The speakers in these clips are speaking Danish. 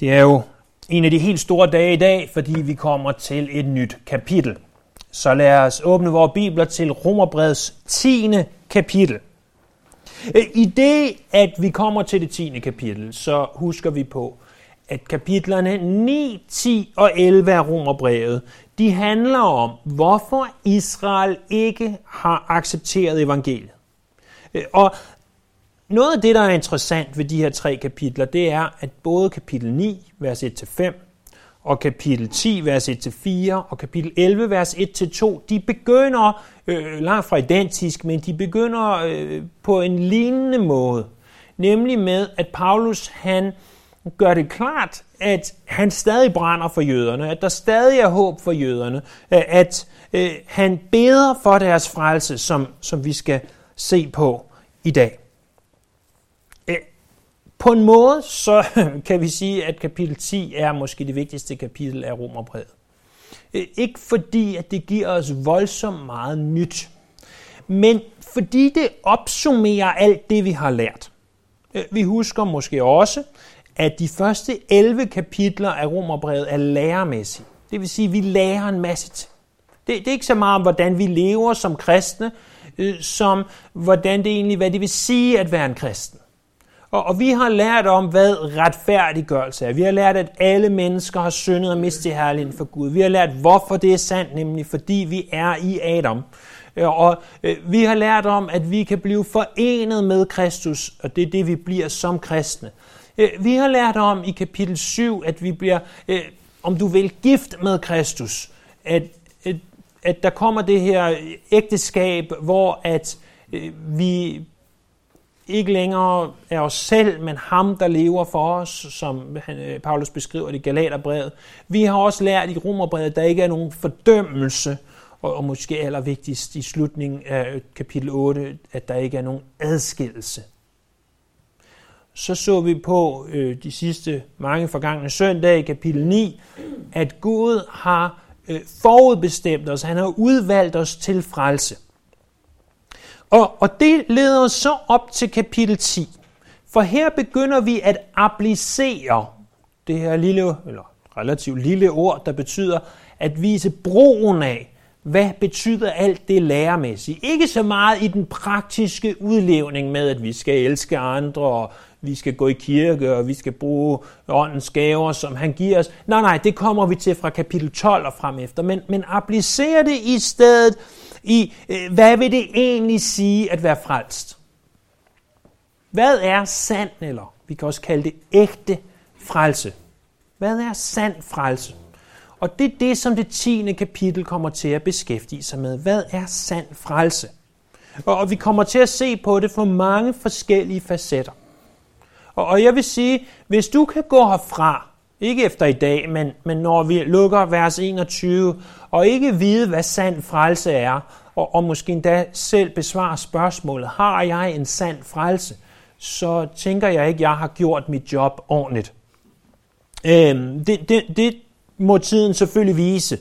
Det er jo en af de helt store dage i dag, fordi vi kommer til et nyt kapitel. Så lad os åbne vores bibler til Romerbreds 10. kapitel. Øh, I det, at vi kommer til det 10. kapitel, så husker vi på, at kapitlerne 9, 10 og 11 af Romerbrevet, de handler om, hvorfor Israel ikke har accepteret evangeliet. Øh, og noget af det, der er interessant ved de her tre kapitler, det er, at både kapitel 9, vers 1-5, og kapitel 10, vers 1-4, og kapitel 11, vers 1-2, de begynder, øh, langt fra identisk, men de begynder øh, på en lignende måde. Nemlig med, at Paulus han gør det klart, at han stadig brænder for jøderne, at der stadig er håb for jøderne, øh, at øh, han beder for deres frelse, som, som vi skal se på i dag. På en måde, så kan vi sige, at kapitel 10 er måske det vigtigste kapitel af Romerbrevet. Øh, ikke fordi, at det giver os voldsomt meget nyt, men fordi det opsummerer alt det, vi har lært. Øh, vi husker måske også, at de første 11 kapitler af Romerbrevet er lærermæssige. Det vil sige, at vi lærer en masse ting. Det, det er ikke så meget om, hvordan vi lever som kristne, øh, som hvordan det egentlig, hvad det vil sige at være en kristen. Og, og vi har lært om, hvad retfærdiggørelse er. Vi har lært, at alle mennesker har syndet og mistet herligheden for Gud. Vi har lært, hvorfor det er sandt, nemlig fordi vi er i Adam. Øh, og øh, vi har lært om, at vi kan blive forenet med Kristus, og det er det, vi bliver som kristne. Øh, vi har lært om i kapitel 7, at vi bliver, øh, om du vil, gift med Kristus. At, at, at der kommer det her ægteskab, hvor at øh, vi ikke længere er os selv, men ham, der lever for os, som øh, Paulus beskriver det i Galaterbrevet. Vi har også lært i Romerbrevet, at der ikke er nogen fordømmelse, og, og måske allervigtigst i slutningen af øh, kapitel 8, at der ikke er nogen adskillelse. Så så vi på øh, de sidste mange forgangne søndage i kapitel 9, at Gud har øh, forudbestemt os, han har udvalgt os til frelse. Og, og det leder os så op til kapitel 10. For her begynder vi at applicere det her lille, eller relativt lille ord, der betyder at vise broen af, hvad betyder alt det læremæssigt. Ikke så meget i den praktiske udlevning med, at vi skal elske andre, og vi skal gå i kirke, og vi skal bruge åndens gaver, som han giver os. Nej, nej, det kommer vi til fra kapitel 12 og frem efter. Men, men applicere det i stedet i, øh, hvad vil det egentlig sige at være frelst? Hvad er sand, eller vi kan også kalde det ægte frelse? Hvad er sand frelse? Og det er det, som det 10. kapitel kommer til at beskæftige sig med. Hvad er sand frelse? Og vi kommer til at se på det fra mange forskellige facetter. Og jeg vil sige, hvis du kan gå herfra, ikke efter i dag, men, men når vi lukker vers 21, og ikke vide, hvad sand frelse er, og, og måske endda selv besvare spørgsmålet, har jeg en sand frelse, så tænker jeg ikke, at jeg har gjort mit job ordentligt. Øhm, det, det, det må tiden selvfølgelig vise.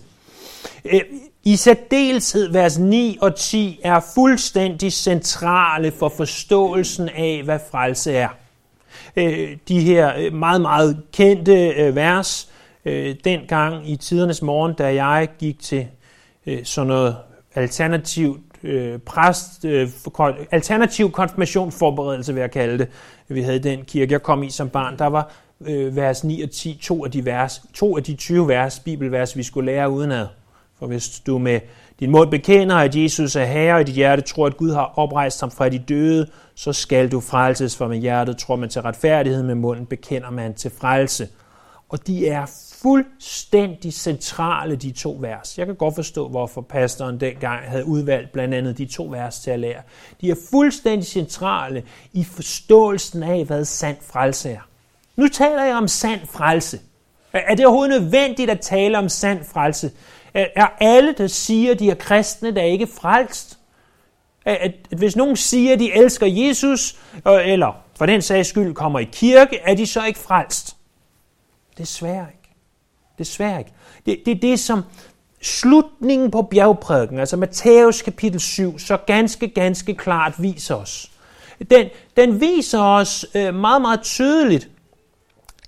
Øh, I særdeleshed vers 9 og 10 er fuldstændig centrale for forståelsen af, hvad frelse er. Øh, de her øh, meget, meget kendte øh, vers, øh, dengang i tidernes morgen, da jeg gik til øh, sådan noget alternativt øh, præst, øh, alternativ konfirmationsforberedelse, vil jeg kalde det. Vi havde den kirke, jeg kom i som barn. Der var øh, vers 9 og 10, to af de, vers, to af de 20 vers, bibelvers, vi skulle lære udenad. For hvis du med din mund bekender, at Jesus er herre, og i dit hjerte tror, at Gud har oprejst ham fra de døde, så skal du frelses, for med hjertet tror man til retfærdighed, med munden bekender man til frelse. Og de er fuldstændig centrale, de to vers. Jeg kan godt forstå, hvorfor pastoren dengang havde udvalgt blandt andet de to vers til at lære. De er fuldstændig centrale i forståelsen af, hvad sand frelse er. Nu taler jeg om sand frelse. Er det overhovedet nødvendigt at tale om sand frelse? Er alle, der siger, de er kristne, der ikke frelst? At, hvis nogen siger, de elsker Jesus, eller for den sags skyld kommer i kirke, er de så ikke frelst? Desværre ikke. Desværre ikke. Det, det er det, som slutningen på bjergprædiken, altså Matthæus kapitel 7, så ganske, ganske klart viser os. Den, den viser os øh, meget, meget tydeligt,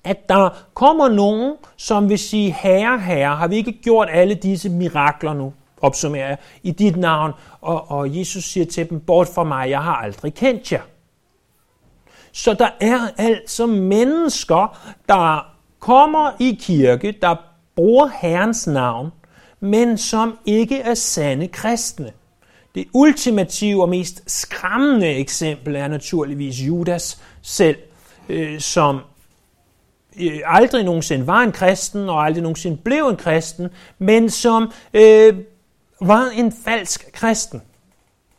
at der kommer nogen, som vil sige, herre, herre, har vi ikke gjort alle disse mirakler nu, opsummerer jeg, i dit navn? Og, og Jesus siger til dem, bort fra mig, jeg har aldrig kendt jer. Så der er altså mennesker, der kommer i kirke, der bruger Herrens navn, men som ikke er sande kristne. Det ultimative og mest skræmmende eksempel er naturligvis Judas selv, øh, som øh, aldrig nogensinde var en kristen og aldrig nogensinde blev en kristen, men som øh, var en falsk kristen.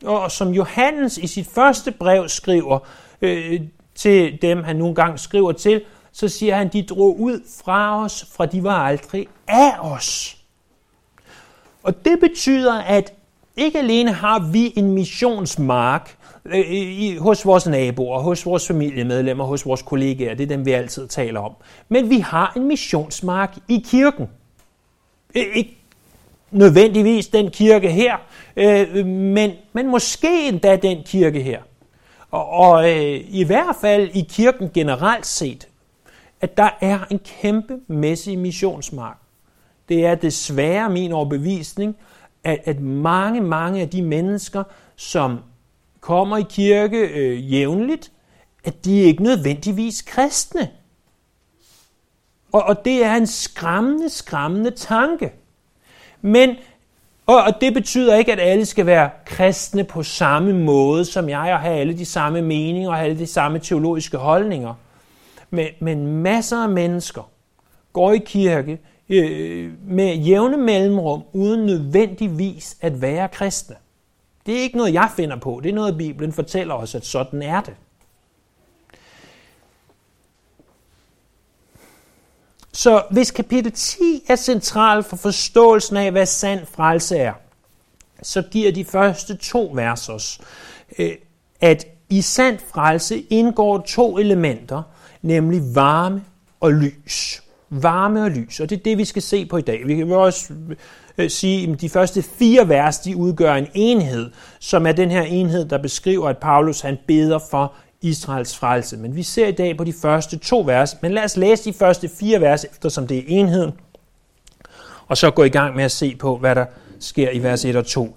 Og som Johannes i sit første brev skriver øh, til dem, han nogle gange skriver til, så siger han, de drog ud fra os, fra de var aldrig af os. Og det betyder, at ikke alene har vi en missionsmark øh, i, hos vores naboer, hos vores familiemedlemmer, hos vores kollegaer, det er dem, vi altid taler om, men vi har en missionsmark i kirken. Ikke nødvendigvis den kirke her, øh, men, men måske endda den kirke her. Og, og øh, i hvert fald i kirken generelt set, at der er en kæmpe mæssig missionsmark. Det er desværre min overbevisning, at, at mange, mange af de mennesker, som kommer i kirke øh, jævnligt, at de er ikke nødvendigvis kristne. Og, og det er en skræmmende, skræmmende tanke. Men, og, og det betyder ikke, at alle skal være kristne på samme måde som jeg, og have alle de samme meninger og have alle de samme teologiske holdninger. Men, men masser af mennesker går i kirke øh, med jævne mellemrum, uden nødvendigvis at være kristne. Det er ikke noget, jeg finder på. Det er noget, Bibelen fortæller os, at sådan er det. Så hvis kapitel 10 er central for forståelsen af, hvad sand frelse er, så giver de første to vers os, øh, at i sand frelse indgår to elementer, nemlig varme og lys. Varme og lys, og det er det, vi skal se på i dag. Vi kan også øh, sige, at de første fire vers, de udgør en enhed, som er den her enhed, der beskriver, at Paulus han beder for Israels frelse. Men vi ser i dag på de første to vers, men lad os læse de første fire vers, eftersom det er enheden, og så gå i gang med at se på, hvad der sker i vers 1 og 2.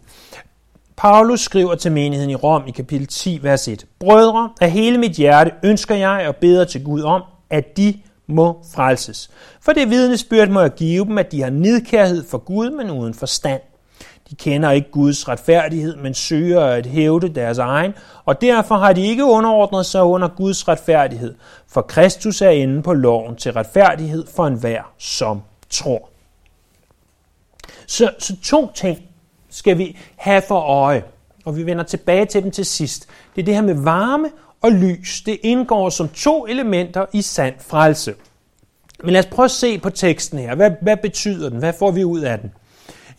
Paulus skriver til menigheden i Rom i kapitel 10, vers 1. Brødre, af hele mit hjerte ønsker jeg og beder til Gud om, at de må frelses. For det vidnesbyrd må jeg give dem, at de har nidkærhed for Gud, men uden forstand. De kender ikke Guds retfærdighed, men søger at hævde deres egen, og derfor har de ikke underordnet sig under Guds retfærdighed, for Kristus er inde på loven til retfærdighed for enhver, som tror. Så, så to ting skal vi have for øje, og vi vender tilbage til dem til sidst. Det er det her med varme og lys. Det indgår som to elementer i sand frelse. Men lad os prøve at se på teksten her. Hvad, hvad betyder den? Hvad får vi ud af den?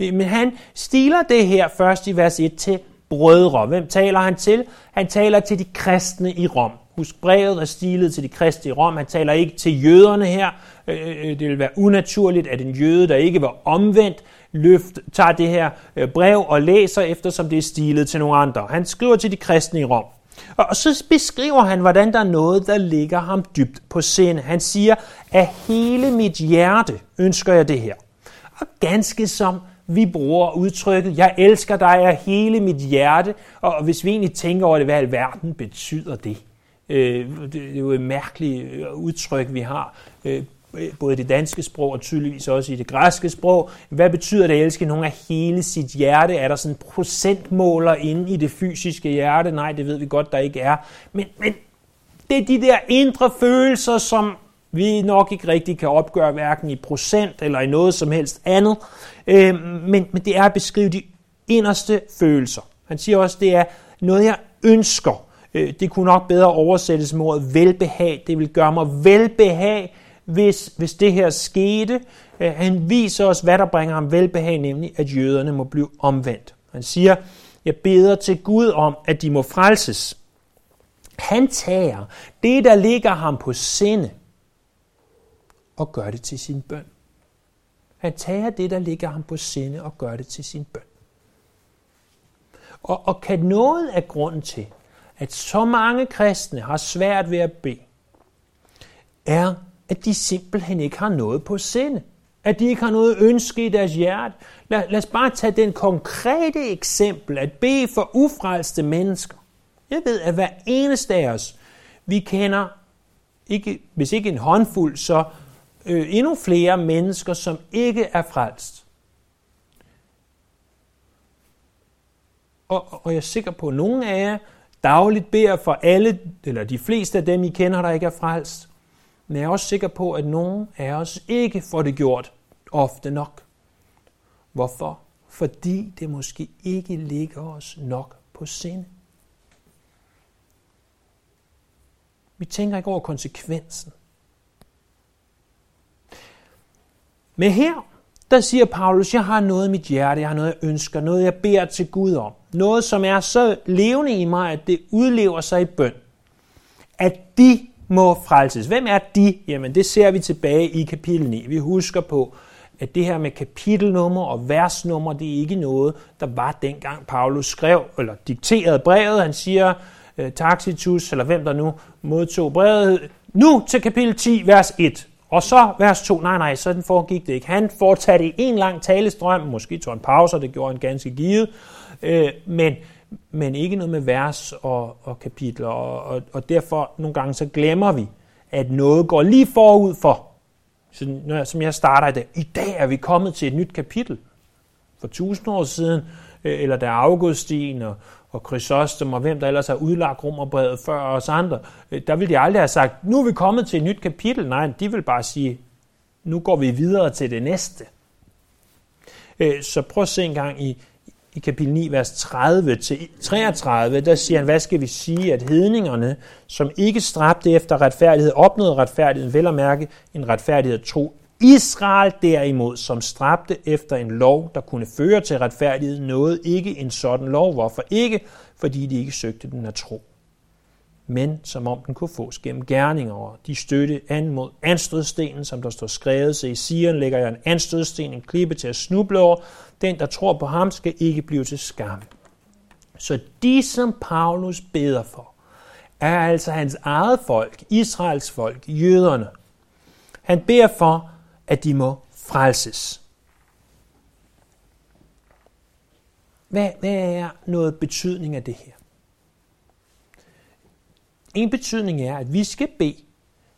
Øh, men han stiler det her først i vers 1 til brødre. Hvem taler han til? Han taler til de kristne i Rom. Husk, brevet er stilet til de kristne i Rom. Han taler ikke til jøderne her. Øh, øh, det vil være unaturligt, at en jøde, der ikke var omvendt, løft, tager det her øh, brev og læser, eftersom det er stilet til nogle andre. Han skriver til de kristne i Rom. Og så beskriver han, hvordan der er noget, der ligger ham dybt på sinde. Han siger, at hele mit hjerte ønsker jeg det her. Og ganske som vi bruger udtrykket, jeg elsker dig af hele mit hjerte, og hvis vi egentlig tænker over det, hvad i verden betyder det? Øh, det er jo et mærkeligt øh, udtryk, vi har, både i det danske sprog og tydeligvis også i det græske sprog. Hvad betyder det at elske nogen af hele sit hjerte? Er der sådan procentmåler inde i det fysiske hjerte? Nej, det ved vi godt, der ikke er. Men, men det er de der indre følelser, som vi nok ikke rigtig kan opgøre hverken i procent eller i noget som helst andet. Øh, men, men det er at beskrive de inderste følelser. Han siger også, det er noget, jeg ønsker. Øh, det kunne nok bedre oversættes med ordet velbehag. Det vil gøre mig velbehag, hvis, hvis det her skete. Øh, han viser os, hvad der bringer ham velbehag, nemlig at jøderne må blive omvendt. Han siger, jeg beder til Gud om, at de må frelses. Han tager det, der ligger ham på sinde, og gør det til sin bøn. Han tager det, der ligger ham på sinde, og gør det til sin bøn. Og, og kan noget af grunden til, at så mange kristne har svært ved at bede, er, at de simpelthen ikke har noget på sinde. At de ikke har noget ønske i deres hjerte. Lad, lad os bare tage den konkrete eksempel at bede for ufrelste mennesker. Jeg ved, at hver eneste af os, vi kender, ikke, hvis ikke en håndfuld, så øh, endnu flere mennesker, som ikke er frelst. Og, og jeg er sikker på, at nogle af jer dagligt beder for alle, eller de fleste af dem, I kender, der ikke er frelst. Men jeg er også sikker på, at nogen af os ikke får det gjort ofte nok. Hvorfor? Fordi det måske ikke ligger os nok på sinde. Vi tænker ikke over konsekvensen. Men her, der siger Paulus, jeg har noget i mit hjerte, jeg har noget, jeg ønsker, noget, jeg beder til Gud om. Noget, som er så levende i mig, at det udlever sig i bøn. At de må frelses. Hvem er de? Jamen, det ser vi tilbage i kapitel 9. Vi husker på, at det her med kapitelnummer og versnummer, det er ikke noget, der var dengang Paulus skrev, eller dikterede brevet. Han siger, Taxitus, Tacitus, eller hvem der nu modtog brevet, nu til kapitel 10, vers 1. Og så vers 2, nej nej, sådan foregik det ikke. Han fortsatte i en lang talestrøm, måske tog en pause, og det gjorde han ganske givet, øh, men, men ikke noget med vers og, og kapitler, og, og, og derfor nogle gange så glemmer vi, at noget går lige forud for. Så, når, som jeg starter i dag. I dag er vi kommet til et nyt kapitel. For tusind år siden, øh, eller der Augustin og, og Chrysostom og hvem der ellers har udlagt romerbrevet før os andre, øh, der ville de aldrig have sagt, nu er vi kommet til et nyt kapitel. Nej, de vil bare sige, nu går vi videre til det næste. Øh, så prøv at se en gang i, i kapitel 9, vers 30 til 33, der siger han, hvad skal vi sige, at hedningerne, som ikke stræbte efter retfærdighed, opnåede retfærdigheden, vel at mærke en retfærdighed tro. Israel derimod, som stræbte efter en lov, der kunne føre til retfærdighed, nåede ikke en sådan lov. Hvorfor ikke? Fordi de ikke søgte den af tro men som om den kunne fås gennem gerninger, og de støtte an mod anstødstenen, som der står skrevet, så i Sion lægger jeg en anstødsten, en klippe til at snuble over. Den, der tror på ham, skal ikke blive til skam. Så de, som Paulus beder for, er altså hans eget folk, Israels folk, jøderne. Han beder for, at de må frelses. Hvad, hvad er noget betydning af det her? En betydning er, at vi skal bede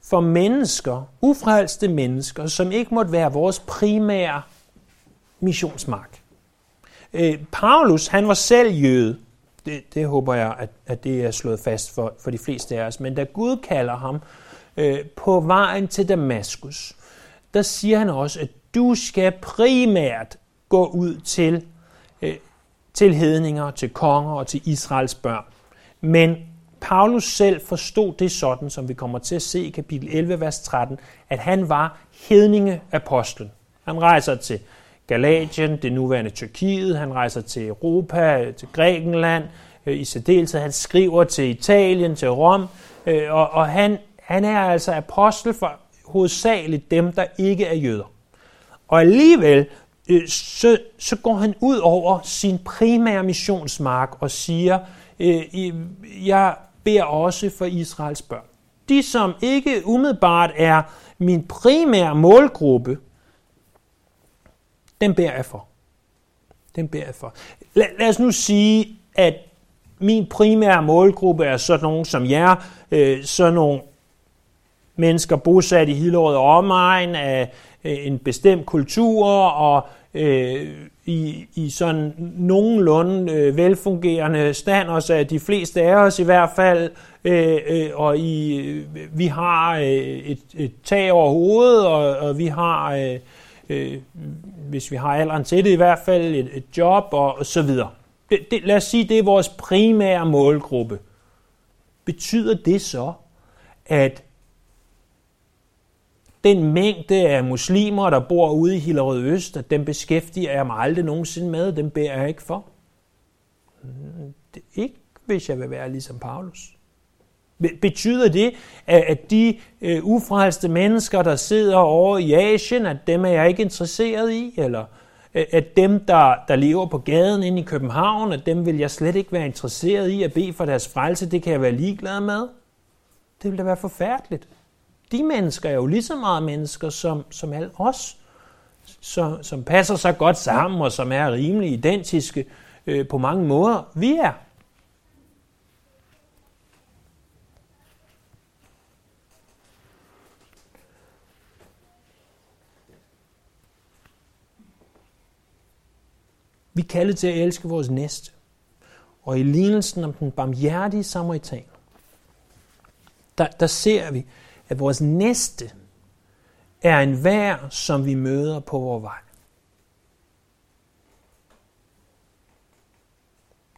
for mennesker, ufrelste mennesker, som ikke måtte være vores primære missionsmark. Øh, Paulus, han var selv jøde. Det, det håber jeg, at, at det er slået fast for, for de fleste af os. Men da Gud kalder ham øh, på vejen til Damaskus, der siger han også, at du skal primært gå ud til, øh, til hedninger, til konger og til Israels børn. Men Paulus selv forstod det sådan, som vi kommer til at se i kapitel 11, vers 13, at han var hedningeapostlen. Han rejser til Galatien, det nuværende Tyrkiet, han rejser til Europa, til Grækenland, øh, i særdeleshed han skriver til Italien, til Rom, øh, og, og han, han er altså apostel for hovedsageligt dem, der ikke er jøder. Og alligevel, øh, så, så går han ud over sin primære missionsmark og siger, jeg beder også for Israels børn. De, som ikke umiddelbart er min primære målgruppe, den beder jeg for. Den beder jeg for. Lad, lad os nu sige, at min primære målgruppe er sådan nogen som jer, øh, sådan nogle mennesker bosat i Hillerød og omegn af øh, en bestemt kultur og øh, i, i sådan nogenlunde øh, velfungerende stand, og så de fleste af os i hvert fald, øh, øh, og i, øh, vi har øh, et, et tag over hovedet, og, og vi har, øh, øh, hvis vi har alderen til det i hvert fald, et, et job og, og så videre. Det, det, lad os sige, det er vores primære målgruppe. Betyder det så, at den mængde af muslimer, der bor ude i Hillerød Øst, at dem beskæftiger jeg mig aldrig nogensinde med, dem beder jeg ikke for. Det, ikke hvis jeg vil være ligesom Paulus. Betyder det, at de øh, ufrelste mennesker, der sidder over i Asien, at dem er jeg ikke interesseret i? Eller øh, at dem, der, der lever på gaden inde i København, at dem vil jeg slet ikke være interesseret i at bede for deres frelse, det kan jeg være ligeglad med? Det ville da være forfærdeligt de mennesker er jo lige så meget mennesker som, som alle os, så, som passer sig godt sammen og som er rimelig identiske øh, på mange måder. Vi er. Vi kaldet til at elske vores næste. Og i lignelsen om den barmhjertige samaritan, der, der ser vi, at vores næste er en vær, som vi møder på vores vej.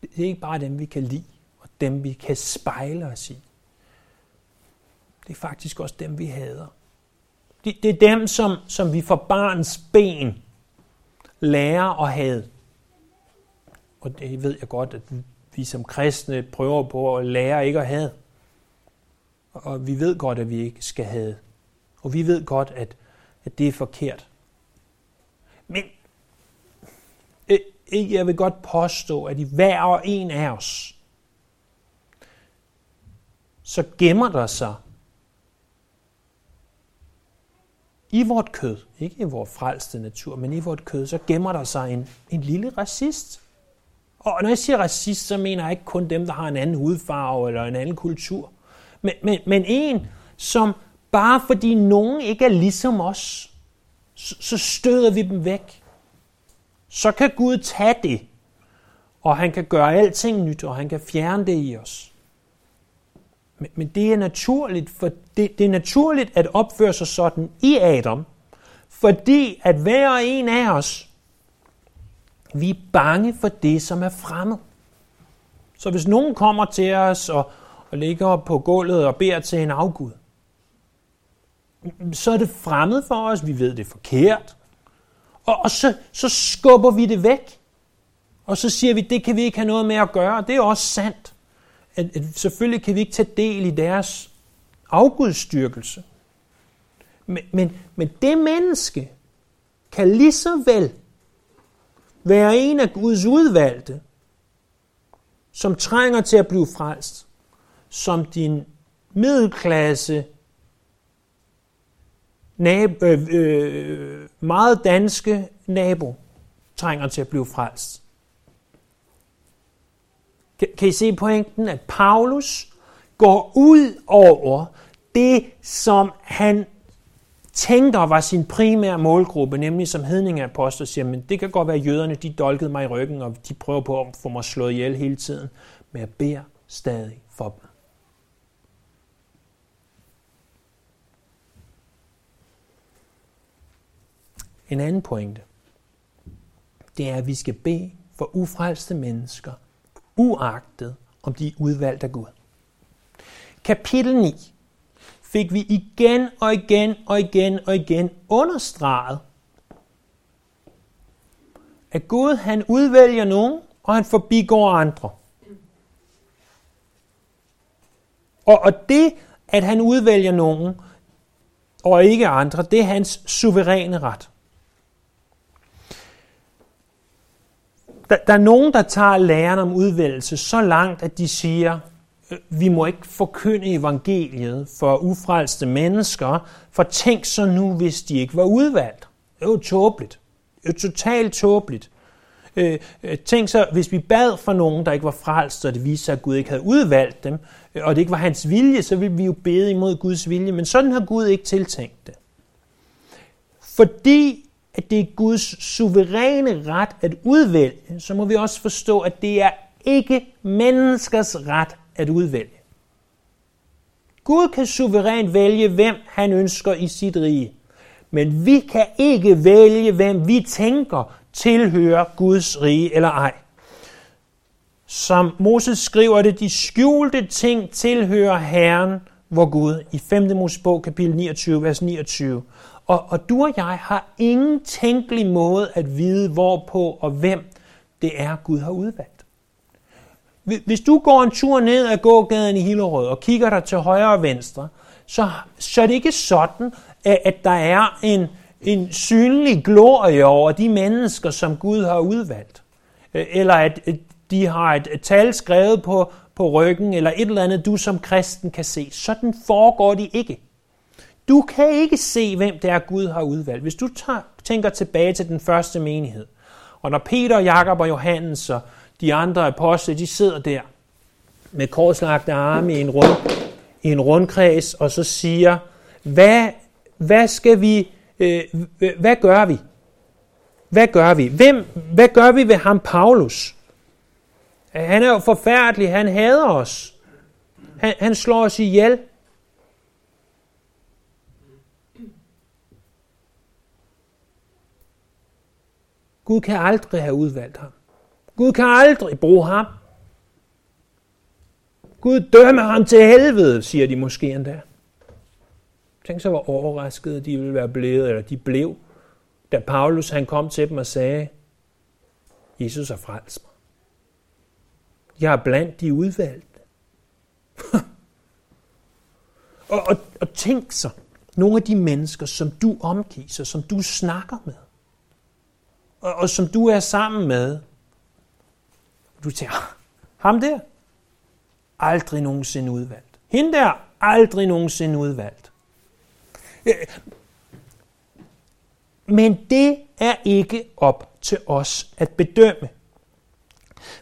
Det er ikke bare dem, vi kan lide, og dem, vi kan spejle os i. Det er faktisk også dem, vi hader. Det, det er dem, som, som vi for barns ben lærer at have. Og det ved jeg godt, at vi som kristne prøver på at lære ikke at have. Og vi ved godt, at vi ikke skal have. Og vi ved godt, at, at det er forkert. Men øh, øh, jeg vil godt påstå, at i hver og en af os, så gemmer der sig i vort kød, ikke i vores frelste natur, men i vort kød, så gemmer der sig en, en lille racist. Og når jeg siger racist, så mener jeg ikke kun dem, der har en anden hudfarve eller en anden kultur. Men, men, men en, som bare fordi nogen ikke er ligesom os, så, så støder vi dem væk. Så kan Gud tage det, og han kan gøre alting nyt, og han kan fjerne det i os. Men, men det er naturligt, for det, det er naturligt at opføre sig sådan i Adam, fordi at hver en af os vi er bange for det, som er fremmed. Så hvis nogen kommer til os og, og ligger på gulvet og beder til en afgud, så er det fremmed for os. Vi ved, det er forkert. Og, og så, så skubber vi det væk. Og så siger vi, det kan vi ikke have noget med at gøre. Det er også sandt. At, at selvfølgelig kan vi ikke tage del i deres afgudstyrkelse. Men, men, men det menneske kan lige så vel være en af Guds udvalgte, som trænger til at blive frelst, som din middelklasse, nabo, øh, øh, meget danske nabo trænger til at blive frelst. Kan, kan I se pointen, at Paulus går ud over det, som han tænker var sin primære målgruppe, nemlig som hedningeapostel, siger, men det kan godt være, at jøderne de dolkede mig i ryggen, og de prøver på at få mig slået ihjel hele tiden, men jeg beder stadig for dem. En anden pointe, det er, at vi skal bede for ufrelste mennesker, uagtet om de er udvalgt af Gud. Kapitel 9 fik vi igen og igen og igen og igen understreget, at Gud han udvælger nogen, og han forbigår andre. Og, og det, at han udvælger nogen, og ikke andre, det er hans suveræne ret. Der, der er nogen, der tager læren om udvælgelse så langt, at de siger, øh, vi må ikke forkynde evangeliet for ufrelste mennesker, for tænk så nu, hvis de ikke var udvalgt. Det er jo tåbeligt. Det er jo totalt tåbeligt. Øh, øh tænk så, hvis vi bad for nogen, der ikke var frelst, og det viste sig, at Gud ikke havde udvalgt dem, øh, og det ikke var hans vilje, så ville vi jo bede imod Guds vilje, men sådan har Gud ikke tiltænkt det. Fordi at det er Guds suveræne ret at udvælge, så må vi også forstå, at det er ikke menneskers ret at udvælge. Gud kan suverænt vælge, hvem han ønsker i sit rige. Men vi kan ikke vælge, hvem vi tænker tilhører Guds rige eller ej. Som Moses skriver det, de skjulte ting tilhører Herren, vor Gud, i 5. Mosebog kapitel 29, vers 29. Og, og du og jeg har ingen tænkelig måde at vide, hvorpå og hvem det er, Gud har udvalgt. Hvis du går en tur ned ad gågaden i Hillerød og kigger dig til højre og venstre, så, så er det ikke sådan, at der er en, en synlig glorie over de mennesker, som Gud har udvalgt. Eller at de har et tal skrevet på, på ryggen, eller et eller andet, du som kristen kan se. Sådan foregår de ikke. Du kan ikke se, hvem det er, Gud har udvalgt. Hvis du tager, tænker tilbage til den første menighed, og når Peter, Jakob og Johannes og de andre apostle, de sidder der med korslagte arme i en, rund, i en rundkreds, og så siger, hvad, hvad skal vi, øh, hvad gør vi? Hvad gør vi? Hvem, hvad gør vi ved ham, Paulus? Han er jo forfærdelig, han hader os. Han, han slår os ihjel. Gud kan aldrig have udvalgt ham. Gud kan aldrig bruge ham. Gud dømmer ham til helvede, siger de måske endda. Tænk så, hvor overraskede de ville være blevet, eller de blev, da Paulus han kom til dem og sagde, Jesus har frelst mig. Jeg er blandt de udvalgte. og, og, og tænk så, nogle af de mennesker, som du omgiver, som du snakker med, og, og som du er sammen med, du tænker, ham der, aldrig nogensinde udvalgt. Hende der, aldrig nogensinde udvalgt. Øh, men det er ikke op til os at bedømme.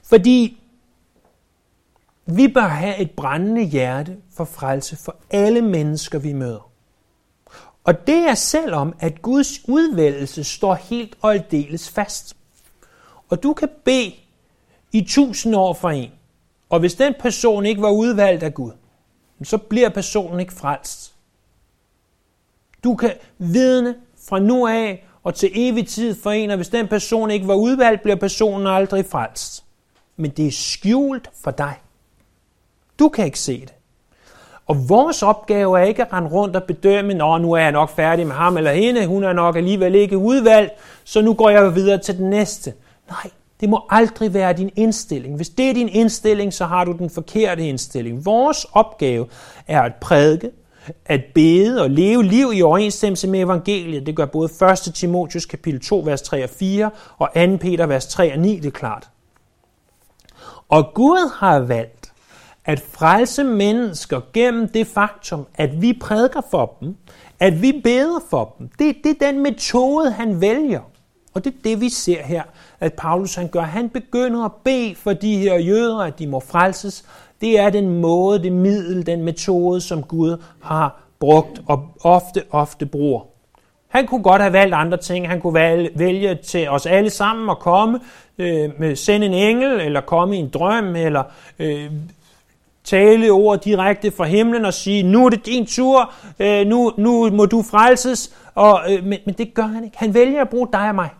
Fordi vi bør have et brændende hjerte for frelse for alle mennesker, vi møder. Og det er selvom, at Guds udvælgelse står helt og aldeles fast. Og du kan bede i tusind år for en, og hvis den person ikke var udvalgt af Gud, så bliver personen ikke frelst. Du kan vidne fra nu af og til evig tid for en, og hvis den person ikke var udvalgt, bliver personen aldrig frelst. Men det er skjult for dig. Du kan ikke se det. Og vores opgave er ikke at rende rundt og bedømme, nå, nu er jeg nok færdig med ham eller hende, hun er nok alligevel ikke udvalgt, så nu går jeg videre til den næste. Nej, det må aldrig være din indstilling. Hvis det er din indstilling, så har du den forkerte indstilling. Vores opgave er at prædike, at bede og leve liv i overensstemmelse med evangeliet. Det gør både 1. Timotius kapitel 2, vers 3 og 4, og 2. Peter, vers 3 og 9, det er klart. Og Gud har valgt at frelse mennesker gennem det faktum, at vi prædiker for dem, at vi beder for dem. Det, det er den metode, han vælger. Og det er det, vi ser her, at Paulus han gør. Han begynder at bede for de her jøder, at de må frelses. Det er den måde, det middel, den metode, som Gud har brugt og ofte, ofte bruger. Han kunne godt have valgt andre ting. Han kunne vælge til os alle sammen at komme, øh, sende en engel, eller komme i en drøm, eller øh, tale ord direkte fra himlen og sige, nu er det din tur, øh, nu, nu må du frelses. Og, øh, men, men det gør han ikke. Han vælger at bruge dig og mig.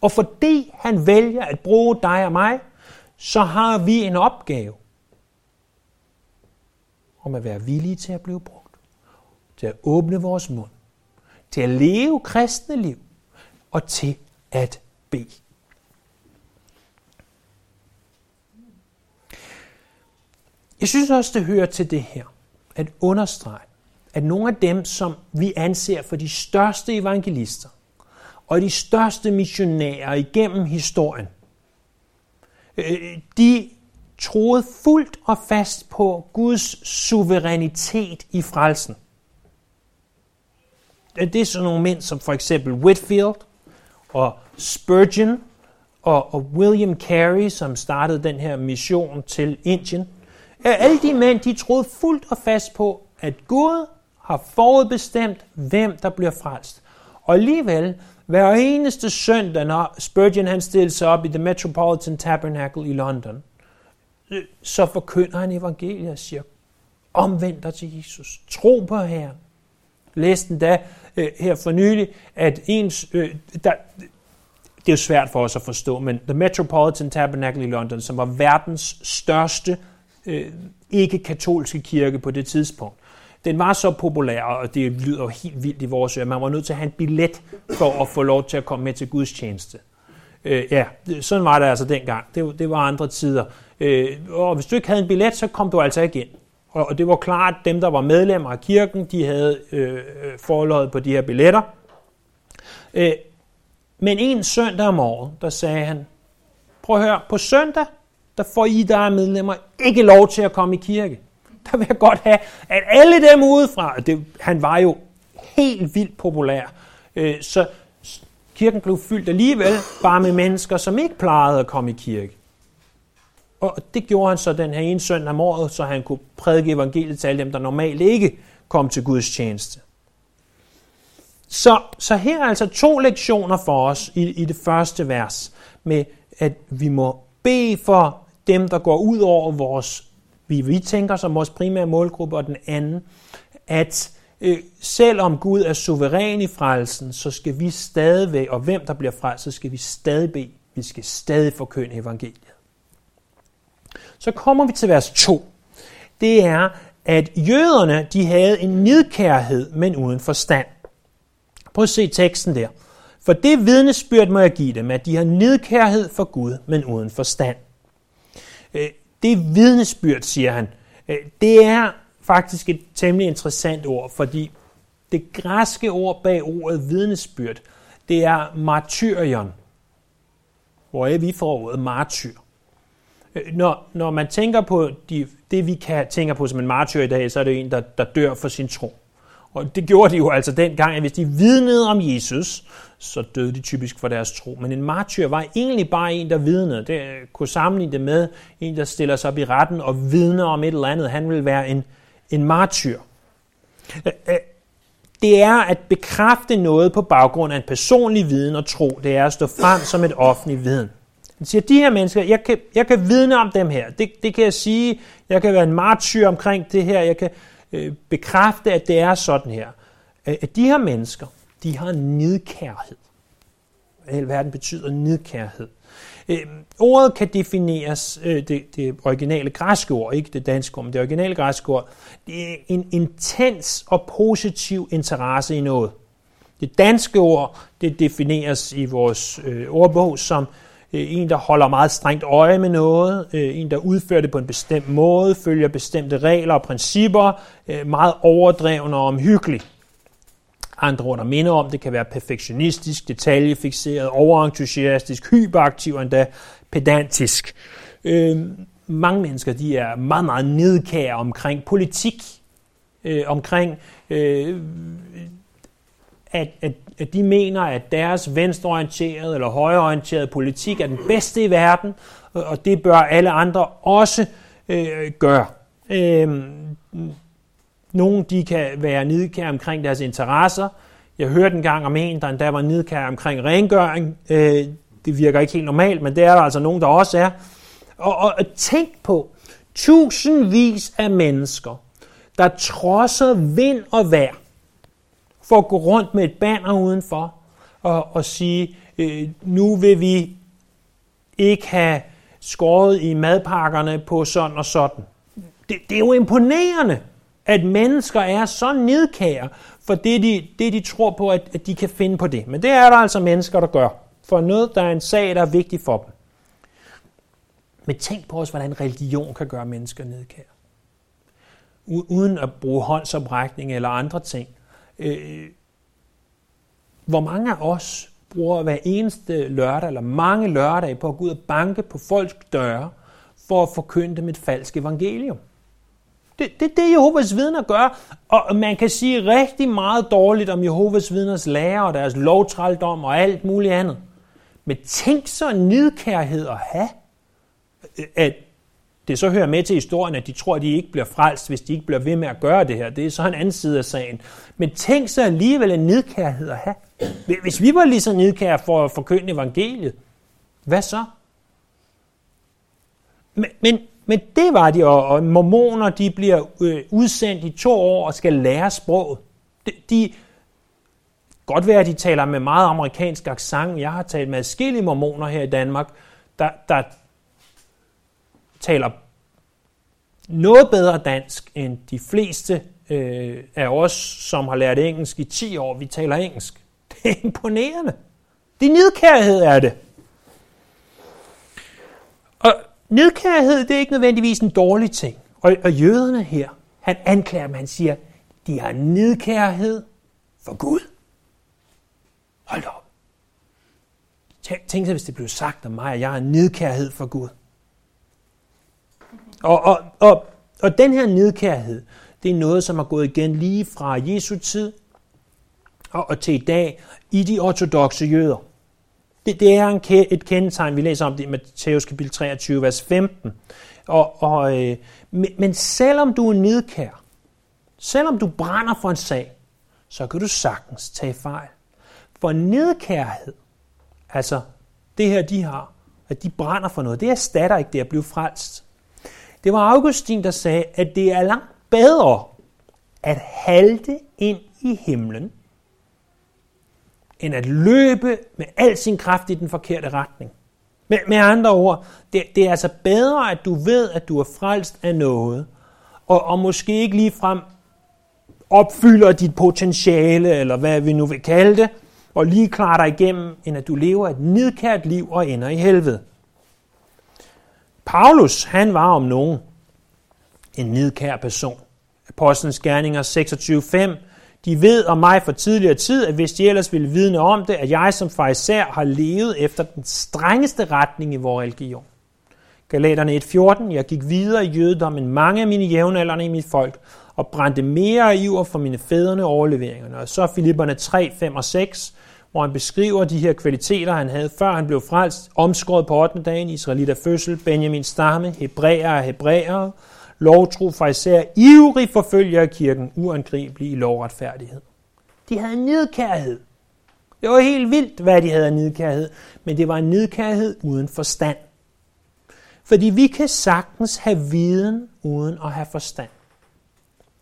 Og fordi han vælger at bruge dig og mig, så har vi en opgave om at være villige til at blive brugt. Til at åbne vores mund. Til at leve kristne liv. Og til at bede. Jeg synes også, det hører til det her, at understrege, at nogle af dem, som vi anser for de største evangelister, og de største missionærer igennem historien, øh, de troede fuldt og fast på Guds suverænitet i frelsen. Det er sådan nogle mænd som for eksempel Whitfield og Spurgeon og, og William Carey, som startede den her mission til Indien. Alle de mænd, de troede fuldt og fast på, at Gud har forudbestemt, hvem der bliver frelst. Og alligevel, hver eneste søndag, når Spurgeon han stillede sig op i The Metropolitan Tabernacle i London, så forkynder han evangeliet og siger, omvend dig til Jesus, tro på Herren. Læste da øh, her for nylig, at ens, øh, der, det er jo svært for os at forstå, men The Metropolitan Tabernacle i London, som var verdens største øh, ikke-katolske kirke på det tidspunkt, den var så populær, og det lyder helt vildt i vores ører. Man var nødt til at have en billet for at få lov til at komme med til Guds tjeneste. Øh, ja, sådan var det altså dengang. Det, det var andre tider. Øh, og hvis du ikke havde en billet, så kom du altså ikke ind. Og, og det var klart, at dem, der var medlemmer af kirken, de havde øh, forløjet på de her billetter. Øh, men en søndag om året, der sagde han, prøv at høre, på søndag, der får I, der er medlemmer, ikke lov til at komme i kirke der vil jeg godt have, at alle dem udefra, det, han var jo helt vildt populær. Øh, så kirken blev fyldt alligevel bare med mennesker, som ikke plejede at komme i kirke. Og det gjorde han så den her ene søndag om året, så han kunne prædike evangeliet til alle dem, der normalt ikke kom til Guds tjeneste. Så, så her er altså to lektioner for os i, i det første vers, med at vi må Be for dem, der går ud over vores, vi, vi tænker som vores primære målgruppe, og den anden, at øh, selvom Gud er suveræn i frelsen, så skal vi stadigvæk, og hvem der bliver frelst, så skal vi stadig bede. Vi skal stadig forkynde evangeliet. Så kommer vi til vers 2. Det er, at jøderne de havde en nidkærhed, men uden forstand. Prøv at se teksten der. For det vidnesbyrd må jeg give dem, at de har nedkærhed for Gud, men uden forstand. Øh, det vidnesbyrd, siger han, øh, det er faktisk et temmelig interessant ord, fordi det græske ord bag ordet vidnesbyrd, det er martyrion, hvor vi får ordet martyr. Øh, når, når man tænker på de, det, vi kan tænker på som en martyr i dag, så er det en, der, der dør for sin tro. Og det gjorde de jo altså dengang, at hvis de vidnede om Jesus, så døde de typisk for deres tro. Men en martyr var egentlig bare en, der vidnede. Det kunne sammenligne det med en, der stiller sig op i retten og vidner om et eller andet. Han vil være en, en martyr. Det er at bekræfte noget på baggrund af en personlig viden og tro. Det er at stå frem som et offentligt viden. Han siger, de her mennesker, jeg kan, jeg kan vidne om dem her. Det, det kan jeg sige. Jeg kan være en martyr omkring det her. Jeg kan øh, bekræfte, at det er sådan her. At de her mennesker, de har nidkærhed. Hele verden betyder nidkærhed. Øh, ordet kan defineres, øh, det, det originale græske ord, ikke det danske ord, men det originale græske ord, det er en intens og positiv interesse i noget. Det danske ord, det defineres i vores øh, ordbog som øh, en, der holder meget strengt øje med noget, øh, en, der udfører det på en bestemt måde, følger bestemte regler og principper, øh, meget overdreven og omhyggelig. Andre ord, der minder om, det kan være perfektionistisk, detaljefixeret, overentusiastisk, hyperaktiv og endda pedantisk. Øh, mange mennesker de er meget, meget nedkære omkring politik, øh, omkring øh, at, at, at de mener, at deres venstreorienterede eller højreorienterede politik er den bedste i verden, og det bør alle andre også øh, gøre. Øh, nogle de kan være nidkære omkring deres interesser. Jeg hørte en gang om en, der endda var nidkær omkring rengøring. Øh, det virker ikke helt normalt, men det er der altså nogen, der også er. Og, og, og tænk på, tusindvis af mennesker, der trodser vind og vejr, for at gå rundt med et banner udenfor og, og sige, øh, nu vil vi ikke have skåret i madpakkerne på sådan og sådan. Det, det er jo imponerende at mennesker er så nedkære for det de, det, de tror på, at, at de kan finde på det. Men det er der altså mennesker, der gør. For noget, der er en sag, der er vigtig for dem. Men tænk på også, hvordan religion kan gøre mennesker nedkære. Uden at bruge håndsoprækning eller andre ting. Øh, hvor mange af os bruger hver eneste lørdag, eller mange lørdage, på at gå ud og banke på folks døre, for at forkynde dem et falsk evangelium. Det, det, det Jehovas vidner gør, og man kan sige rigtig meget dårligt om Jehovas vidners lærer og deres lovtrældom og alt muligt andet. Men tænk så en nidkærhed at have, at det så hører med til historien, at de tror, at de ikke bliver frelst, hvis de ikke bliver ved med at gøre det her. Det er så en anden side af sagen. Men tænk så alligevel en nidkærhed at have. Hvis vi var lige så nidkære for at forkynde evangeliet, hvad så? Men, men men det var de, og, mormoner de bliver øh, udsendt i to år og skal lære sproget. De, de godt være, at de taler med meget amerikansk accent. Jeg har talt med adskillige mormoner her i Danmark, der, der taler noget bedre dansk end de fleste øh, af os, som har lært engelsk i 10 år. Vi taler engelsk. Det er imponerende. Det er nidkærhed er det. Og Nedkærhed, det er ikke nødvendigvis en dårlig ting. Og, og jøderne her, han anklager dem, han siger, de har nedkærhed for Gud. Hold op. Tænk, tænk sig, hvis det blev sagt om mig, at jeg har nedkærhed for Gud. Og, og, og, og den her nedkærhed, det er noget, som er gået igen lige fra Jesu tid og, og til i dag i de ortodoxe jøder. Det, det er en, et kendetegn, vi læser om det i Matthæus kapitel 23, vers 15. Og, og, øh, men, men selvom du er nidkær, selvom du brænder for en sag, så kan du sagtens tage fejl. For nedkærhed, altså det her de har, at de brænder for noget, det erstatter ikke det at blive frelst. Det var Augustin, der sagde, at det er langt bedre at halte ind i himlen, end at løbe med al sin kraft i den forkerte retning. Med, med andre ord, det, det er altså bedre, at du ved, at du er frelst af noget, og, og måske ikke lige frem opfylder dit potentiale, eller hvad vi nu vil kalde det, og lige klarer dig igennem, end at du lever et nidkært liv og ender i helvede. Paulus, han var om nogen en nidkær person. Apostlenes Gerninger 26.5 de ved om mig for tidligere tid, at hvis de ellers ville vidne om det, at jeg som farisær har levet efter den strengeste retning i vores religion. Galaterne 1.14, jeg gik videre i jødedommen mange af mine jævnaldrende i mit folk, og brændte mere iver for mine fædrene overleveringerne. Og så Filipperne 3, 5 og 6, hvor han beskriver de her kvaliteter, han havde, før han blev frelst, omskåret på 8. dagen, Israelit fødsel, Benjamin stamme, hebræer af hebræere, lovtro fra især ivrig forfølger af kirken, uangribelig i lovretfærdighed. De havde nedkærhed. Det var helt vildt, hvad de havde af nedkærhed, men det var en nedkærhed uden forstand. Fordi vi kan sagtens have viden uden at have forstand.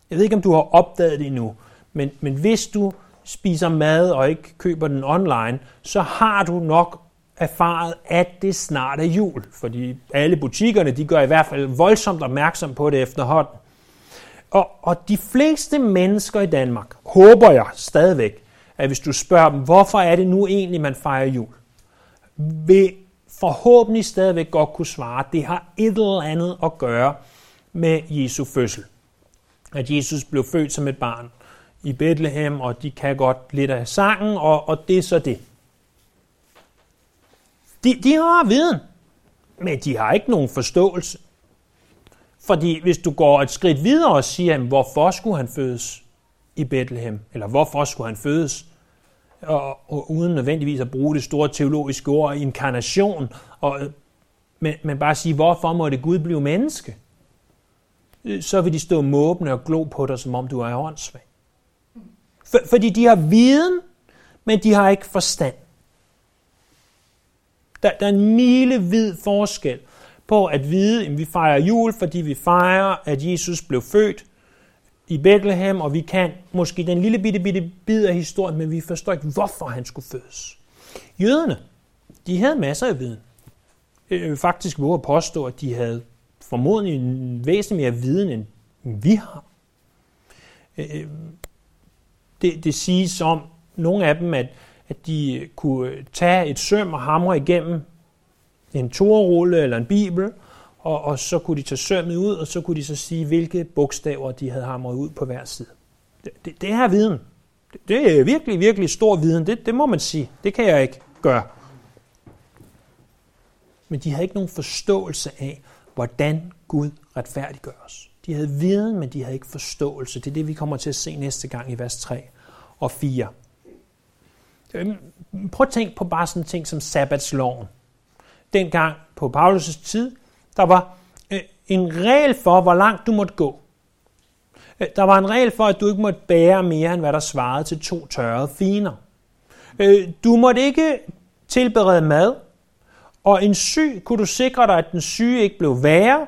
Jeg ved ikke, om du har opdaget det endnu, men, men hvis du spiser mad og ikke køber den online, så har du nok erfaret, at det snart er jul. Fordi alle butikkerne, de gør i hvert fald voldsomt opmærksom på det efterhånden. Og, og de fleste mennesker i Danmark, håber jeg stadigvæk, at hvis du spørger dem, hvorfor er det nu egentlig, man fejrer jul, vil forhåbentlig stadigvæk godt kunne svare, at det har et eller andet at gøre med Jesu fødsel. At Jesus blev født som et barn i Bethlehem, og de kan godt lidt af sangen, og, og det er så det. De, de har viden, men de har ikke nogen forståelse. Fordi hvis du går et skridt videre og siger, hvorfor skulle han fødes i Bethlehem, eller hvorfor skulle han fødes, og, og uden nødvendigvis at bruge det store teologiske ord inkarnation, og, men, men bare sige, hvorfor måtte Gud blive menneske? Øh, så vil de stå måbende og glo på dig, som om du er åndssvag. For, fordi de har viden, men de har ikke forstand. Der, der er en milevid forskel på at vide, at vi fejrer jul, fordi vi fejrer, at Jesus blev født i Bethlehem, og vi kan måske den lille bitte, bitte bid af historien, men vi forstår ikke, hvorfor han skulle fødes. Jøderne, de havde masser af viden. Jeg vil faktisk våge at påstå, at de havde formodentlig en væsentlig mere viden, end vi har. Øh, øh, det, det siges om nogle af dem, at at de kunne tage et søm og hamre igennem en torrulle eller en bibel, og, og så kunne de tage sømmet ud, og så kunne de så sige, hvilke bogstaver de havde hamret ud på hver side. Det, det, det er viden. Det, det er virkelig, virkelig stor viden. Det, det må man sige. Det kan jeg ikke gøre. Men de havde ikke nogen forståelse af, hvordan Gud retfærdiggør os. De havde viden, men de havde ikke forståelse. Det er det, vi kommer til at se næste gang i vers 3 og 4. Øh, prøv at tænke på bare sådan en ting som sabbatsloven. Dengang på Paulus' tid, der var øh, en regel for, hvor langt du måtte gå. Øh, der var en regel for, at du ikke måtte bære mere, end hvad der svarede til to tørrede finer. Du måtte ikke tilberede mad, og en syg kunne du sikre dig, at den syge ikke blev værre,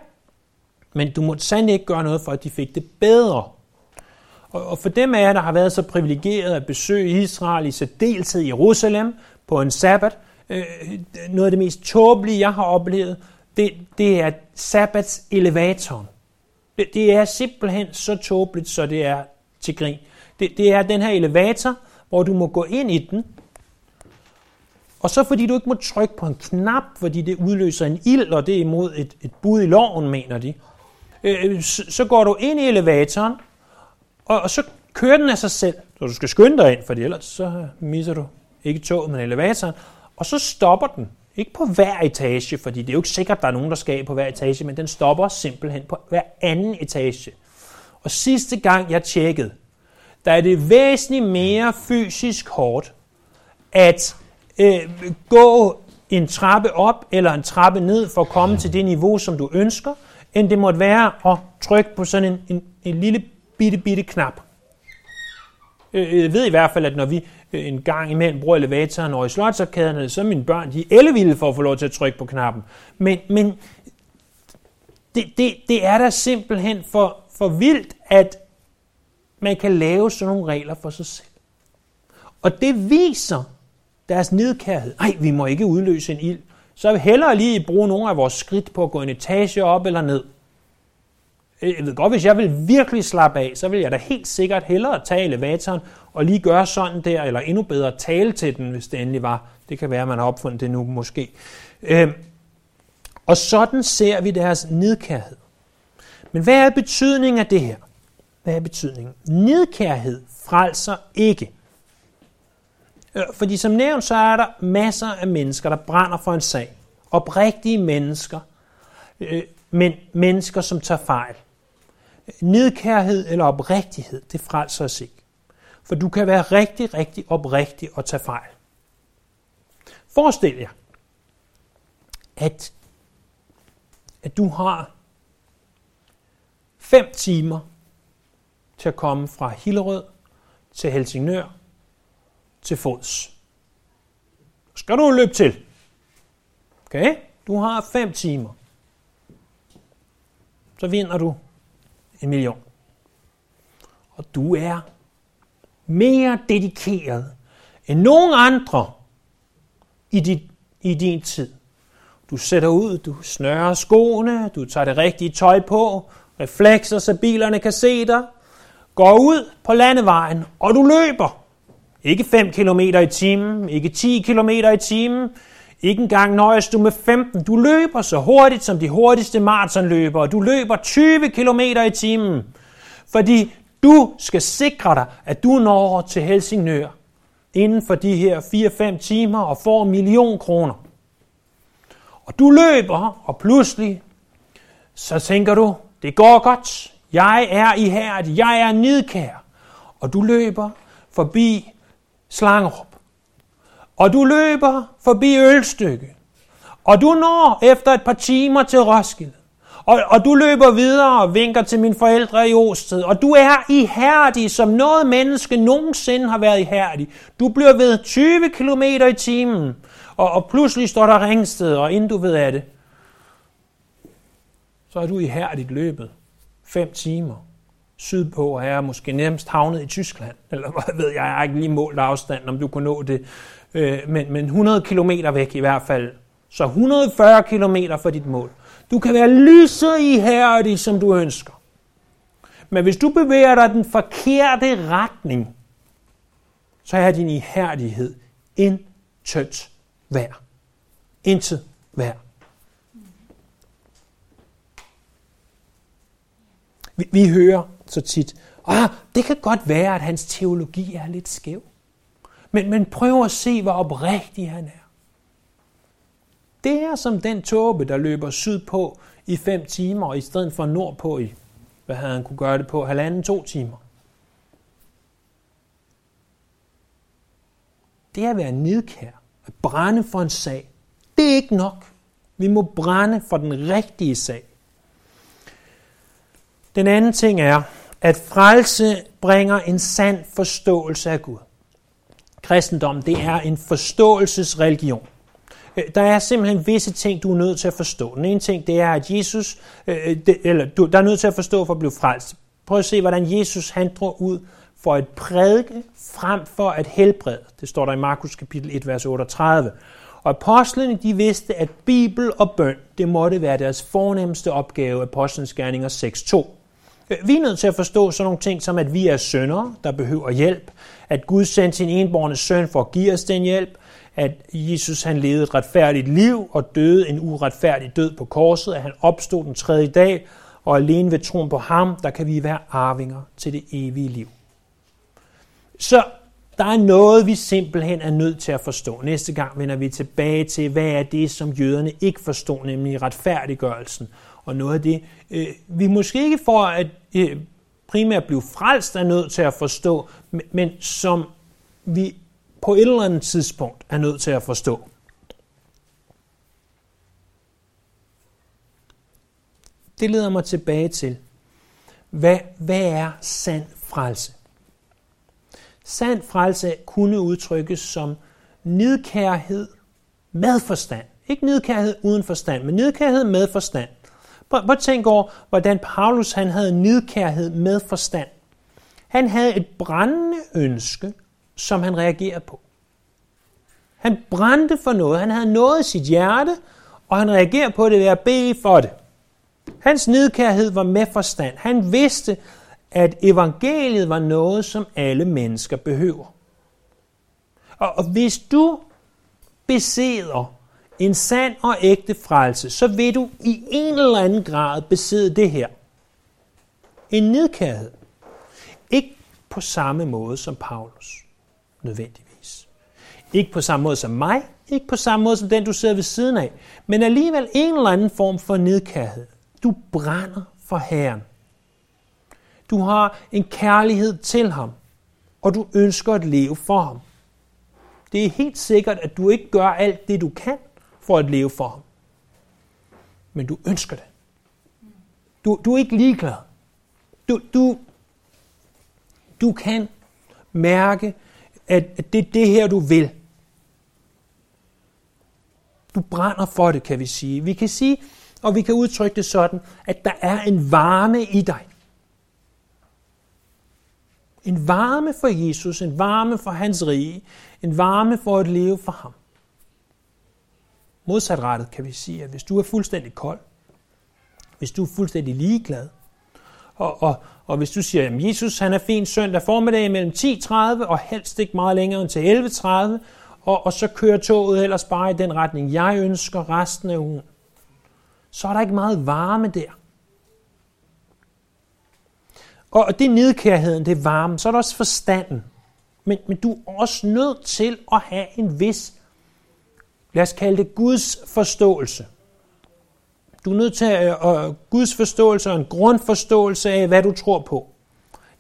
men du måtte sandelig ikke gøre noget for, at de fik det bedre. Og for dem af jer, der har været så privilegeret at besøge Israel, i særdeleshed Jerusalem på en sabbat, øh, noget af det mest tåbelige, jeg har oplevet, det, det er sabbats elevatoren. Det, det er simpelthen så tåbeligt, så det er til grin. Det, det er den her elevator, hvor du må gå ind i den, og så fordi du ikke må trykke på en knap, fordi det udløser en ild, og det er imod et, et bud i loven, mener de, øh, så, så går du ind i elevatoren, og, og så kører den af sig selv, så du skal skynde dig ind, for ellers så misser du ikke toget, men elevatoren. Og så stopper den. Ikke på hver etage, fordi det er jo ikke sikkert, at der er nogen, der skal på hver etage, men den stopper simpelthen på hver anden etage. Og sidste gang jeg tjekkede, der er det væsentligt mere fysisk hårdt at øh, gå en trappe op eller en trappe ned for at komme til det niveau, som du ønsker, end det måtte være at trykke på sådan en, en, en lille bitte, bitte knap. Øh, jeg ved i hvert fald, at når vi øh, en gang imellem bruger elevatoren over i slotsarkaderne, så er mine børn, de er ellevilde for at få lov til at trykke på knappen. Men, men det, det, det er da simpelthen for, for vildt, at man kan lave sådan nogle regler for sig selv. Og det viser deres nedkærhed. Nej, vi må ikke udløse en ild. Så vil hellere lige bruge nogle af vores skridt på at gå en etage op eller ned. Øh, jeg ved godt, hvis jeg vil virkelig slappe af, så vil jeg da helt sikkert hellere tage elevatoren og lige gøre sådan der, eller endnu bedre tale til den, hvis det endelig var. Det kan være, at man har opfundet det nu måske. Øhm, og sådan ser vi deres nedkærhed. Men hvad er betydningen af det her? Hvad er betydningen? Nedkærhed frelser ikke. Øh, fordi som nævnt, så er der masser af mennesker, der brænder for en sag. Oprigtige mennesker, øh, men mennesker, som tager fejl. Nidkærhed eller oprigtighed, det frelser os ikke. For du kan være rigtig, rigtig oprigtig og tage fejl. Forestil jer, at, at du har fem timer til at komme fra Hillerød til Helsingør til fods. Skal du løbe til. Okay? Du har 5 timer. Så vinder du en million. Og du er mere dedikeret end nogen andre i, dit, i din tid. Du sætter ud, du snører skoene, du tager det rigtige tøj på, reflekser, så bilerne kan se dig, går ud på landevejen, og du løber. Ikke 5 km i timen, ikke 10 km i timen, ikke engang nøjes du med 15. Du løber så hurtigt som de hurtigste maratonløbere. Du løber 20 km i timen, fordi du skal sikre dig, at du når til Helsingør inden for de her 4-5 timer og får en million kroner. Og du løber, og pludselig så tænker du, det går godt. Jeg er ihærdig, jeg er nidkær. Og du løber forbi Slangerup. Og du løber forbi Ølstykke. Og du når efter et par timer til Roskilde. Og, og du løber videre og vinker til mine forældre i Osted. Og du er ihærdig, som noget menneske nogensinde har været ihærdig. Du bliver ved 20 km i timen. Og, og pludselig står der ringsted, og inden du ved af det, så er du ihærdigt løbet 5 timer sydpå, og er måske nærmest havnet i Tyskland, eller hvad ved jeg, jeg har ikke lige målt afstanden, om du kunne nå det, øh, men, men 100 km væk i hvert fald. Så 140 km for dit mål. Du kan være lige så ihærdig, som du ønsker. Men hvis du bevæger dig den forkerte retning, så er din ihærdighed intet værd. Intet værd. Vi, vi hører så tit, ah, det kan godt være, at hans teologi er lidt skæv. Men, men prøv at se, hvor oprigtig han er. Det er som den tåbe, der løber sydpå i fem timer, i stedet for nordpå i, hvad havde han kunne gøre det på, halvanden, to timer. Det er at være nidkær, at brænde for en sag. Det er ikke nok. Vi må brænde for den rigtige sag. Den anden ting er, at frelse bringer en sand forståelse af Gud. Kristendom, det er en forståelsesreligion. Øh, der er simpelthen visse ting, du er nødt til at forstå. Den ene ting, det er, at Jesus, øh, det, eller du, der er nødt til at forstå for at blive frelst. Prøv at se, hvordan Jesus han drog ud for at prædike frem for at helbrede. Det står der i Markus kapitel 1, vers 38. Og apostlene, de vidste, at Bibel og bøn, det måtte være deres fornemmeste opgave, Apostlenes Gerninger 6.2. Øh, vi er nødt til at forstå sådan nogle ting som, at vi er søndere, der behøver hjælp, at Gud sendte sin enborne søn for at give os den hjælp, at Jesus han levede et retfærdigt liv og døde en uretfærdig død på korset, at han opstod den tredje dag, og alene ved troen på ham, der kan vi være arvinger til det evige liv. Så der er noget, vi simpelthen er nødt til at forstå. Næste gang vender vi tilbage til, hvad er det, som jøderne ikke forstod, nemlig retfærdiggørelsen og noget af det, øh, vi måske ikke for at øh, primært blive frelst er nødt til at forstå, men som vi på et eller andet tidspunkt er nødt til at forstå. Det leder mig tilbage til, hvad, hvad er sand frelse? Sand frelse kunne udtrykkes som nidkærhed med forstand. Ikke nidkærhed uden forstand, men nidkærhed med forstand. Prøv at tænke over, hvordan Paulus han havde nidkærhed med forstand. Han havde et brændende ønske, som han reagerede på. Han brændte for noget. Han havde noget i sit hjerte, og han reagerede på det ved at bede for det. Hans nidkærhed var med forstand. Han vidste, at evangeliet var noget, som alle mennesker behøver. Og hvis du besidder en sand og ægte frelse, så vil du i en eller anden grad besidde det her. En nedkærhed. Ikke på samme måde som Paulus, nødvendigvis. Ikke på samme måde som mig, ikke på samme måde som den, du sidder ved siden af, men alligevel en eller anden form for nedkærhed. Du brænder for Herren. Du har en kærlighed til ham, og du ønsker at leve for ham. Det er helt sikkert, at du ikke gør alt det, du kan for at leve for ham. Men du ønsker det. Du, du er ikke ligeglad. Du, du, du kan mærke, at det er det her, du vil. Du brænder for det, kan vi sige. Vi kan sige, og vi kan udtrykke det sådan, at der er en varme i dig. En varme for Jesus, en varme for hans rige, en varme for at leve for ham. Modsatrettet kan vi sige, at hvis du er fuldstændig kold, hvis du er fuldstændig ligeglad, og, og, og hvis du siger, at Jesus han er fin søndag formiddag mellem 10.30 og helst ikke meget længere end til 11.30, og, og så kører toget ellers bare i den retning, jeg ønsker resten af ugen, så er der ikke meget varme der. Og det er nedkærheden, det er varme, så er der også forstanden. Men, men du er også nødt til at have en vis, lad os kalde det Guds forståelse. Du er nødt til at uh, Guds forståelse og en grundforståelse af, hvad du tror på.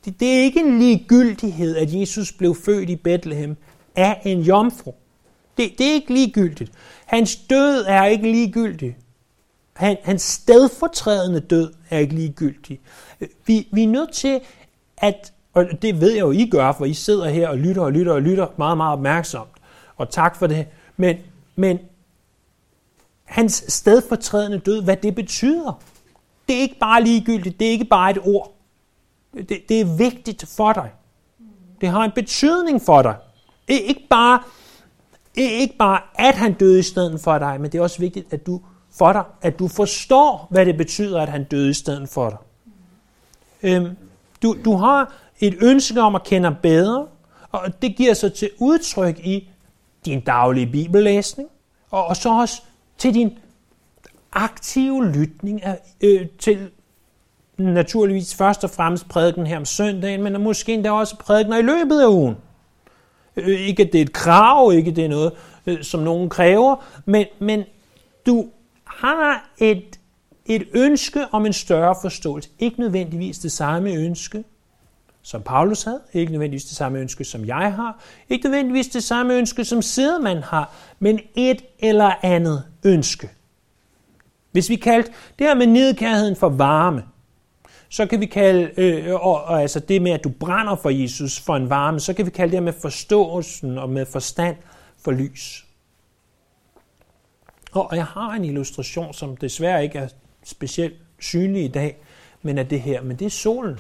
Det, det er ikke en ligegyldighed, at Jesus blev født i Bethlehem af en jomfru. Det, det er ikke ligegyldigt. Hans død er ikke ligegyldig. Han, hans stedfortrædende død er ikke ligegyldig. Vi, vi er nødt til at, og det ved jeg jo, I gør, for I sidder her og lytter og lytter og lytter meget, meget opmærksomt. Og tak for det. Men, men hans stedfortrædende død, hvad det betyder, det er ikke bare ligegyldigt, det er ikke bare et ord. Det, det er vigtigt for dig. Det har en betydning for dig. Det er ikke bare, ikke bare, at han døde i stedet for dig, men det er også vigtigt, at du for dig, at du forstår, hvad det betyder, at han døde i stedet for dig. Øhm, du, du har et ønske om at kende bedre, og det giver sig til udtryk i din daglige bibellæsning, og, og så også til din aktive lytning af, øh, til naturligvis først og fremmest prædiken her om søndagen, men måske endda også prædikener i løbet af ugen. Øh, ikke at det er et krav, ikke det er noget, øh, som nogen kræver, men, men du har et, et ønske om en større forståelse. Ikke nødvendigvis det samme ønske, som Paulus havde, ikke nødvendigvis det samme ønske, som jeg har, ikke nødvendigvis det samme ønske, som Sidemann har, men et eller andet ønske. Hvis vi kaldte det her med nedkærheden for varme, så kan vi kalde, øh, og, og altså det med, at du brænder for Jesus for en varme, så kan vi kalde det her med forståelsen og med forstand for lys. Og jeg har en illustration, som desværre ikke er specielt synlig i dag, men er det her, men det er solen.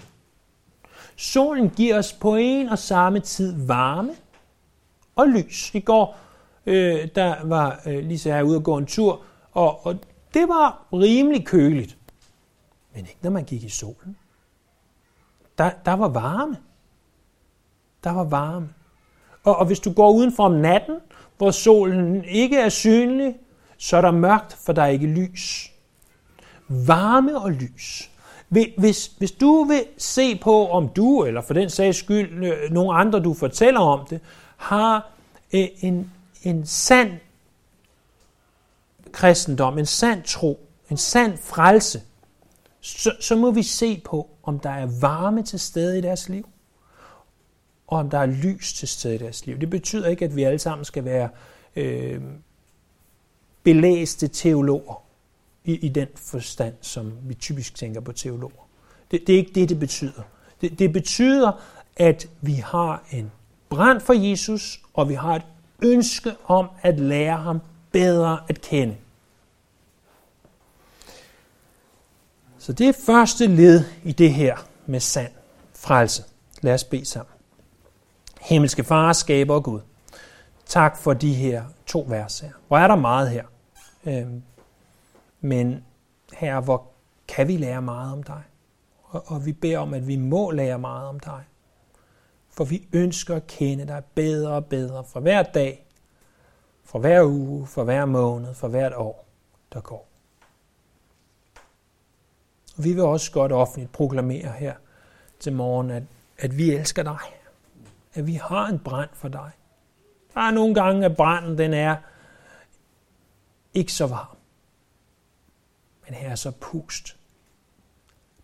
Solen giver os på en og samme tid varme og lys. I går, øh, der var øh, Lisa her ude og gå en tur, og, og det var rimelig køligt. Men ikke når man gik i solen. Der, der var varme. Der var varme. Og, og hvis du går udenfor om natten, hvor solen ikke er synlig, så er der mørkt, for der er ikke lys. Varme og lys. Hvis, hvis du vil se på, om du, eller for den sags skyld, øh, nogle andre, du fortæller om det, har øh, en, en sand kristendom, en sand tro, en sand frelse, så, så må vi se på, om der er varme til stede i deres liv, og om der er lys til stede i deres liv. Det betyder ikke, at vi alle sammen skal være øh, belæste teologer i, i den forstand, som vi typisk tænker på teologer. Det, det er ikke det, det betyder. Det, det betyder, at vi har en brand for Jesus, og vi har et ønske om at lære ham bedre at kende. Så det er første led i det her med sand frelse. Lad os bede sammen. Himmelske far, skaber Gud. Tak for de her to vers her. Hvor er der meget her. Øhm, men her, hvor kan vi lære meget om dig? Og, og vi beder om, at vi må lære meget om dig. For vi ønsker at kende dig bedre og bedre for hver dag, for hver uge, for hver måned, for hvert år, der går. Og vi vil også godt offentligt proklamere her til morgen, at, at vi elsker dig. At vi har en brand for dig. Der er nogle gange, at branden den er ikke så varm. Men her er så pust.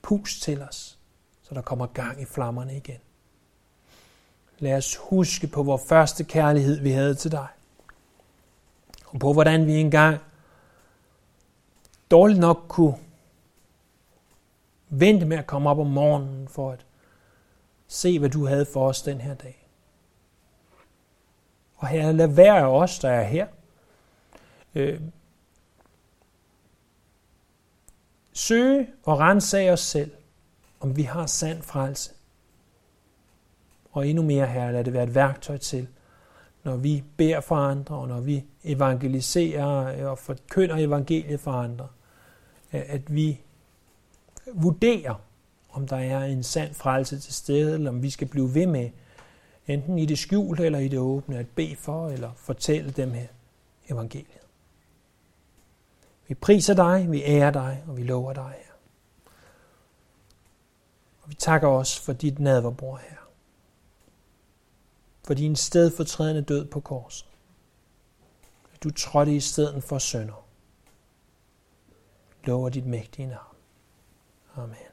Pust til os, så der kommer gang i flammerne igen. Lad os huske på vores første kærlighed, vi havde til dig. Og på hvordan vi engang dårligt nok kunne vente med at komme op om morgenen for at se, hvad du havde for os den her dag. Og her, lad være af os, der er her. Øh, søge og rense os selv, om vi har sand frelse. Og endnu mere her, lad det være et værktøj til, når vi beder for andre, og når vi evangeliserer øh, og forkynder evangeliet for andre, øh, at vi vurderer, om der er en sand frelse til stede, eller om vi skal blive ved med, enten i det skjulte eller i det åbne, at bede for eller fortælle dem her evangeliet. Vi priser dig, vi ærer dig, og vi lover dig her. Og vi takker os for dit nadverbror, her. For din stedfortrædende død på korset. Du trådte i stedet for sønder. Lover dit mægtige navn. Amen.